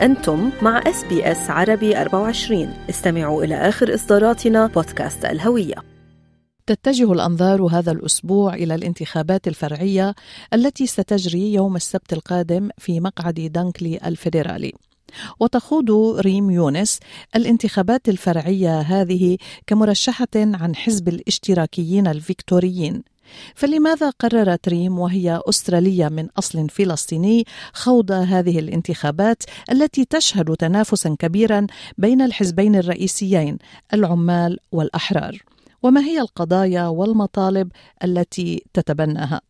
أنتم مع SBS عربي 24 استمعوا إلى آخر إصداراتنا بودكاست الهوية. تتجه الأنظار هذا الأسبوع إلى الانتخابات الفرعية التي ستجري يوم السبت القادم في مقعد دانكلي الفيدرالي. وتخوض ريم يونس الانتخابات الفرعية هذه كمرشحة عن حزب الاشتراكيين الفيكتوريين. فلماذا قررت ريم وهي أسترالية من أصل فلسطيني خوض هذه الانتخابات التي تشهد تنافسا كبيرا بين الحزبين الرئيسيين العمال والأحرار؟ وما هي القضايا والمطالب التي تتبناها؟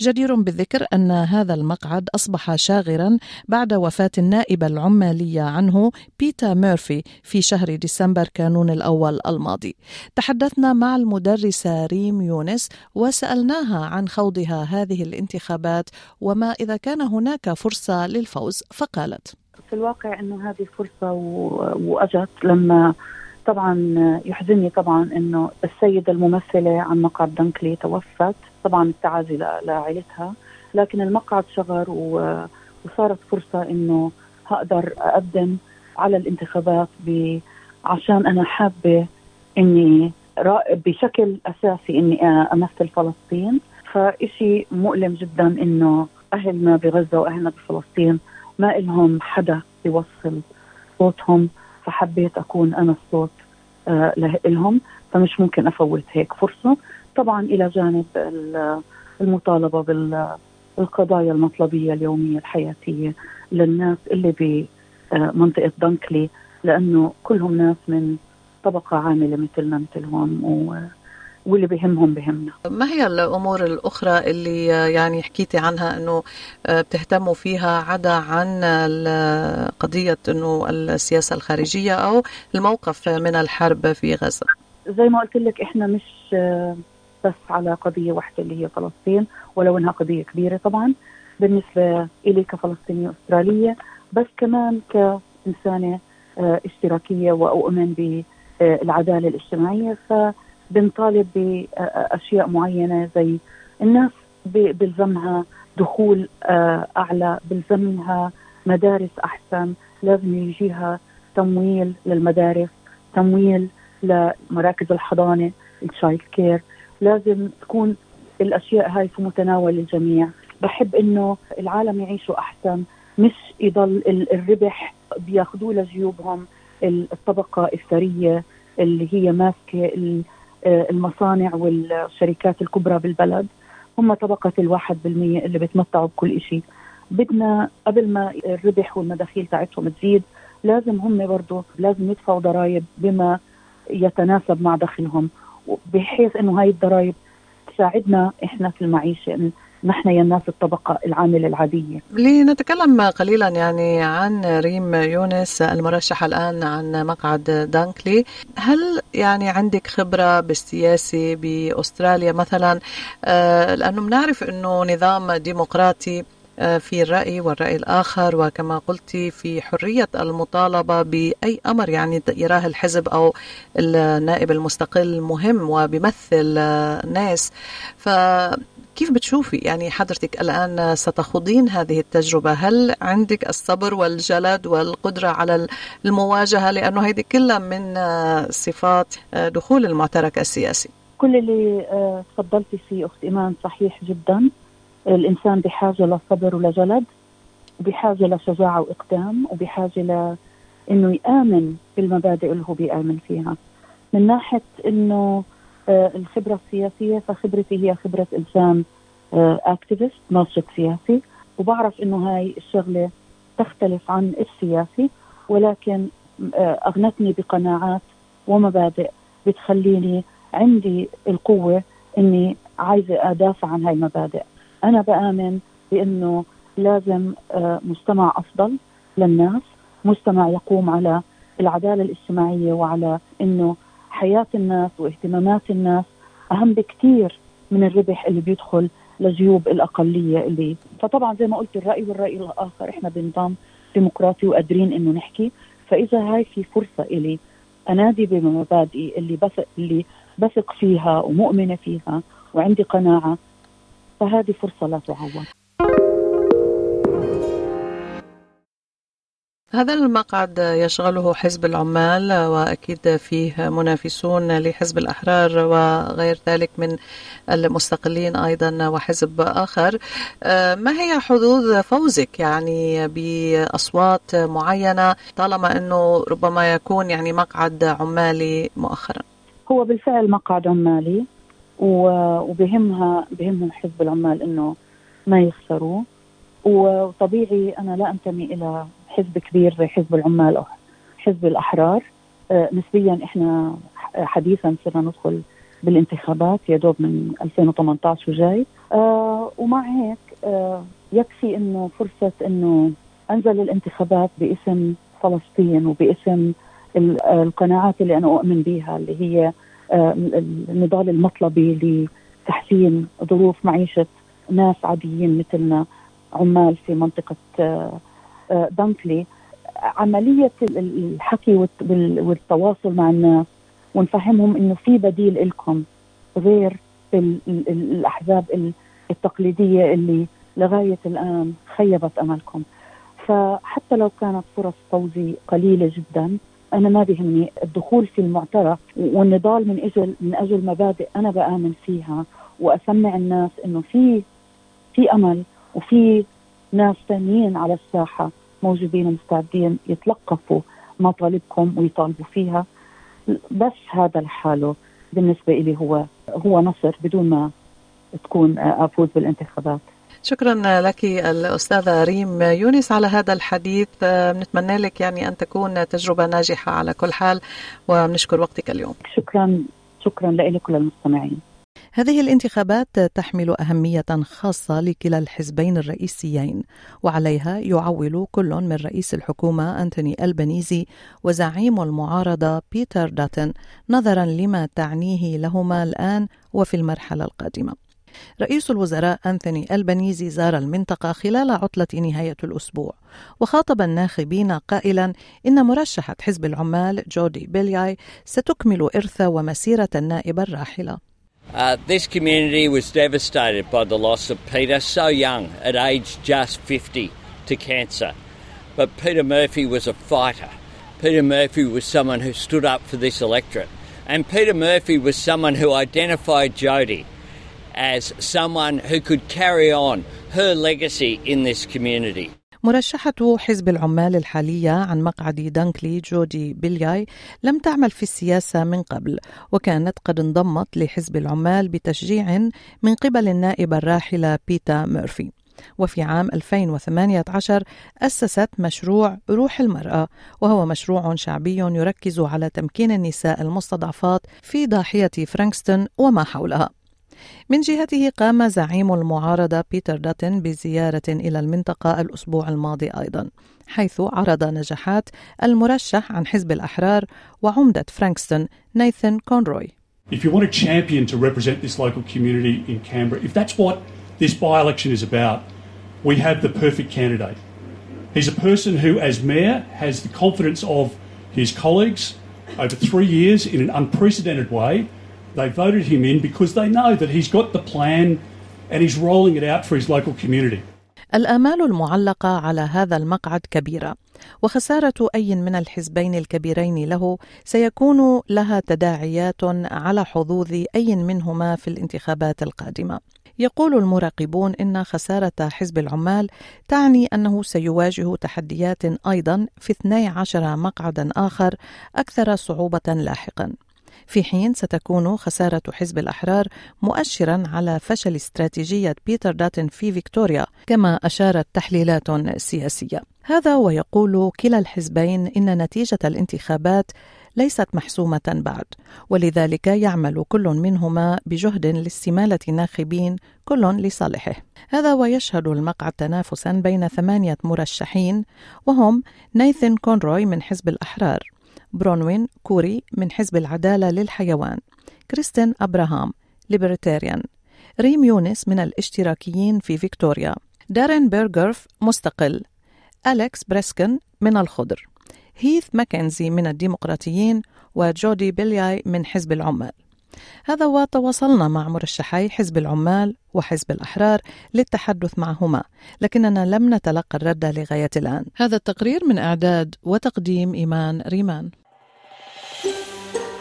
جدير بالذكر أن هذا المقعد أصبح شاغرا بعد وفاة النائبة العمالية عنه بيتا ميرفي في شهر ديسمبر كانون الأول الماضي. تحدثنا مع المدرسة ريم يونس وسألناها عن خوضها هذه الانتخابات وما إذا كان هناك فرصة للفوز فقالت في الواقع أنه هذه فرصة وأجت لما طبعا يحزنني طبعا أنه السيدة الممثلة عن مقعد دنكلي توفت. طبعا التعازي لعائلتها لكن المقعد شغر وصارت فرصة إنه هقدر أقدم على الانتخابات عشان أنا حابة إني بشكل أساسي إني أمثل فلسطين. فإشي مؤلم جدا إنه أهلنا بغزة وأهلنا بفلسطين ما لهم حدا يوصل صوتهم فحبيت أكون أنا الصوت آه لهم فمش ممكن أفوت هيك فرصة. طبعا إلى جانب المطالبة بالقضايا المطلبية اليومية الحياتية للناس اللي بمنطقه دنكلي لأنه كلهم ناس من طبقة عاملة مثلنا مثلهم و واللي بهمهم بهمنا. ما هي الأمور الأخرى اللي يعني حكيتي عنها إنه بتهتموا فيها عدا عن قضية إنه السياسة الخارجية أو الموقف من الحرب في غزة؟ زي ما قلت لك إحنا مش بس على قضية واحدة اللي هي فلسطين ولو انها قضية كبيرة طبعا بالنسبة لي كفلسطينيه أسترالية بس كمان كإنسانة إشتراكية وأؤمن بالعدالة الاجتماعية. ف بنطالب بأشياء معينة زي الناس بلزمها دخول أعلى بلزمها مدارس أحسن. لازم يجيها تمويل للمدارس تمويل لمراكز الحضانة الشايلد كير لازم تكون الأشياء هاي في متناول الجميع. بحب إنه العالم يعيشوا أحسن مش يضل الربح بياخذوه لجيوبهم. الطبقة الثرية اللي هي ماسكة المصانع والشركات الكبرى بالبلد. هم طبقة الواحد بالمية اللي بتمتعوا بكل شيء بدنا قبل ما الربح والمداخيل تاعتهم تزيد لازم هم برضه لازم يدفعوا ضرائب بما يتناسب مع دخلهم. بحيث إنه هاي الضرائب تساعدنا إحنا في المعيشة نحن يا الناس الطبقة العاملة العادية لنتكلم قليلا يعني عن ريم يونس المرشحة الآن عن مقعد دانكلي. هل يعني عندك خبرة بالسياسة بأستراليا مثلا؟ آه لأنه بنعرف أنه نظام ديمقراطي في الرأي والرأي الآخر وكما قلت في حرية المطالبة بأي أمر يعني يراه الحزب أو النائب المستقل مهم وبيمثل ناس. ف كيف بتشوفي؟ يعني حضرتك الآن ستخوضين هذه التجربة. هل عندك الصبر والجلد والقدرة على المواجهة؟ لأنه هذه كلها من صفات دخول المعترك السياسي. كل اللي تفضلتي فيه أخت إيمان صحيح جدا. الإنسان بحاجة لصبر ولجلد وبحاجة لشجاعة وإقدام وبحاجة ل إنه يآمن بالمبادئ اللي هو بيآمن فيها. من ناحية إنه الخبرة السياسية فخبرتي هي خبرة إنسان اكتيفيست ناشط سياسي. وبعرف إنه هاي الشغلة تختلف عن السياسي ولكن أغنتني بقناعات ومبادئ بتخليني عندي القوة إني عايزة أدافع عن هاي المبادئ. أنا بآمن بأنه لازم مجتمع أفضل للناس مجتمع يقوم على العدالة الاجتماعية وعلى أنه حياة الناس واهتمامات الناس أهم بكثير من الربح اللي بيدخل لجيوب الأقلية اللي فطبعا زي ما قلت الرأي والرأي الآخر إحنا بنظام ديمقراطي وقادرين إنه نحكي. فإذا هاي في فرصة إلي أنادي بمبادئي اللي بثق اللي بثق فيها ومؤمنة فيها وعندي قناعة فهذه فرصة لا تعوض. هذا المقعد يشغله حزب العمال وأكيد فيه منافسون لحزب الأحرار وغير ذلك من المستقلين أيضا وحزب آخر. ما هي حظوظ فوزك يعني بأصوات معينة طالما إنه ربما يكون يعني مقعد عمالي مؤخرا؟ هو بالفعل مقعد عمالي. وبهمها بهمهم حزب العمال إنه ما يخسروا. وطبيعي أنا لا أنتمي إلى حزب كبير زي حزب العمال أو حزب الأحرار. آه، نسبيا إحنا حديثا صرنا ندخل بالانتخابات يا دوب من 2018 وجاي. آه ومع هيك آه يكفي إنه فرصة إنه أنزل الانتخابات باسم فلسطين وباسم القناعات اللي أنا أؤمن بها اللي هي النضال المطلبي لتحسين ظروف معيشة ناس عاديين مثلنا عمال في منطقة آه آه، دانكلي عملية الحكي والتواصل مع الناس ونفهمهم إنه في بديل لكم غير الأحزاب التقليدية اللي لغاية الآن خيبت أملكم. فحتى لو كانت فرص فوزي قليلة جدا أنا ما بيهمني الدخول في المعترك والنضال من أجل من أجل مبادئ أنا بآمن فيها. وأسمع الناس إنه في في أمل وفي ناس ثانيين على الساحة موجودين ومستعدين يتلقفوا مطالبكم ويطالبوا فيها. بس هذا لحاله بالنسبة لي هو هو نصر بدون ما تكون آفوز بالانتخابات. شكرا لك الأستاذة ريم يونس على هذا الحديث. بنتمنى لك يعني أن تكون تجربة ناجحة على كل حال وبنشكر وقتك اليوم. شكرا شكرا لك وللمستمعين هذه الانتخابات تحمل أهمية خاصة لكلا الحزبين الرئيسيين وعليها يعول كل من رئيس الحكومة أنتوني ألبنيزي وزعيم المعارضة بيتر داتن نظرا لما تعنيه لهما الآن وفي المرحلة القادمة. رئيس الوزراء أنثوني ألبنيزي زار المنطقة خلال عطلة نهاية الأسبوع وخاطب الناخبين قائلا إن مرشحة حزب العمال جودي بيلياي ستكمل إرث ومسيرة النائبة الراحلة Uh, this community was devastated by the loss of Peter, so young, at age just 50, to cancer. But Peter Murphy was a fighter. Peta Murphy was someone who stood up for this electorate. And Peta Murphy was someone who identified Jodie as someone who could carry on her legacy in this community. مرشحة حزب العمال الحالية عن مقعد دانكلي جودي بيلياي لم تعمل في السياسة من قبل وكانت قد انضمت لحزب العمال بتشجيع من قبل النائبة الراحلة بيتا ميرفي وفي عام 2018 أسست مشروع روح المرأة وهو مشروع شعبي يركز على تمكين النساء المستضعفات في ضاحية فرانكستون وما حولها من جهته قام زعيم المعارضة بيتر داتن بزيارة إلى المنطقة الأسبوع الماضي أيضا حيث عرض نجاحات المرشح عن حزب الأحرار وعمدة فرانكستون نايثن كونروي If you want a champion to represent this local community in Canberra, if that's what this by-election is about, we have the perfect candidate. He's a person who, as mayor, has the confidence of his colleagues over three years in an unprecedented way They voted him in because they know that he's got the plan and he's rolling it out for his local community. الآمال المعلقة على هذا المقعد كبيرة، وخسارة أي من الحزبين الكبيرين له سيكون لها تداعيات على حظوظ أي منهما في الانتخابات القادمة. يقول المراقبون إن خسارة حزب العمال تعني أنه سيواجه تحديات أيضا في 12 مقعدا آخر أكثر صعوبة لاحقا. في حين ستكون خسارة حزب الأحرار مؤشرا على فشل استراتيجية بيتر داتن في فيكتوريا كما أشارت تحليلات سياسية. هذا ويقول كلا الحزبين إن نتيجة الانتخابات ليست محسومة بعد ولذلك يعمل كل منهما بجهد لاستمالة ناخبين كل لصالحه. هذا ويشهد المقعد تنافسا بين ثمانية مرشحين وهم نايثن كونروي من حزب الأحرار. برونوين كوري من حزب العدالة للحيوان كريستين أبراهام Libertarian. ريم يونس من الاشتراكيين في فيكتوريا. دارين بيرغرف مستقل. أليكس بريسكن من الخضر. هيث ماكنزي من الديمقراطيين وجودي بيلياي من حزب العمال. هذا وتواصلنا مع مرشحي حزب العمال وحزب الأحرار للتحدث معهما لكننا لم نتلقى الرد لغاية الآن. هذا التقرير من إعداد وتقديم إيمان ريمان.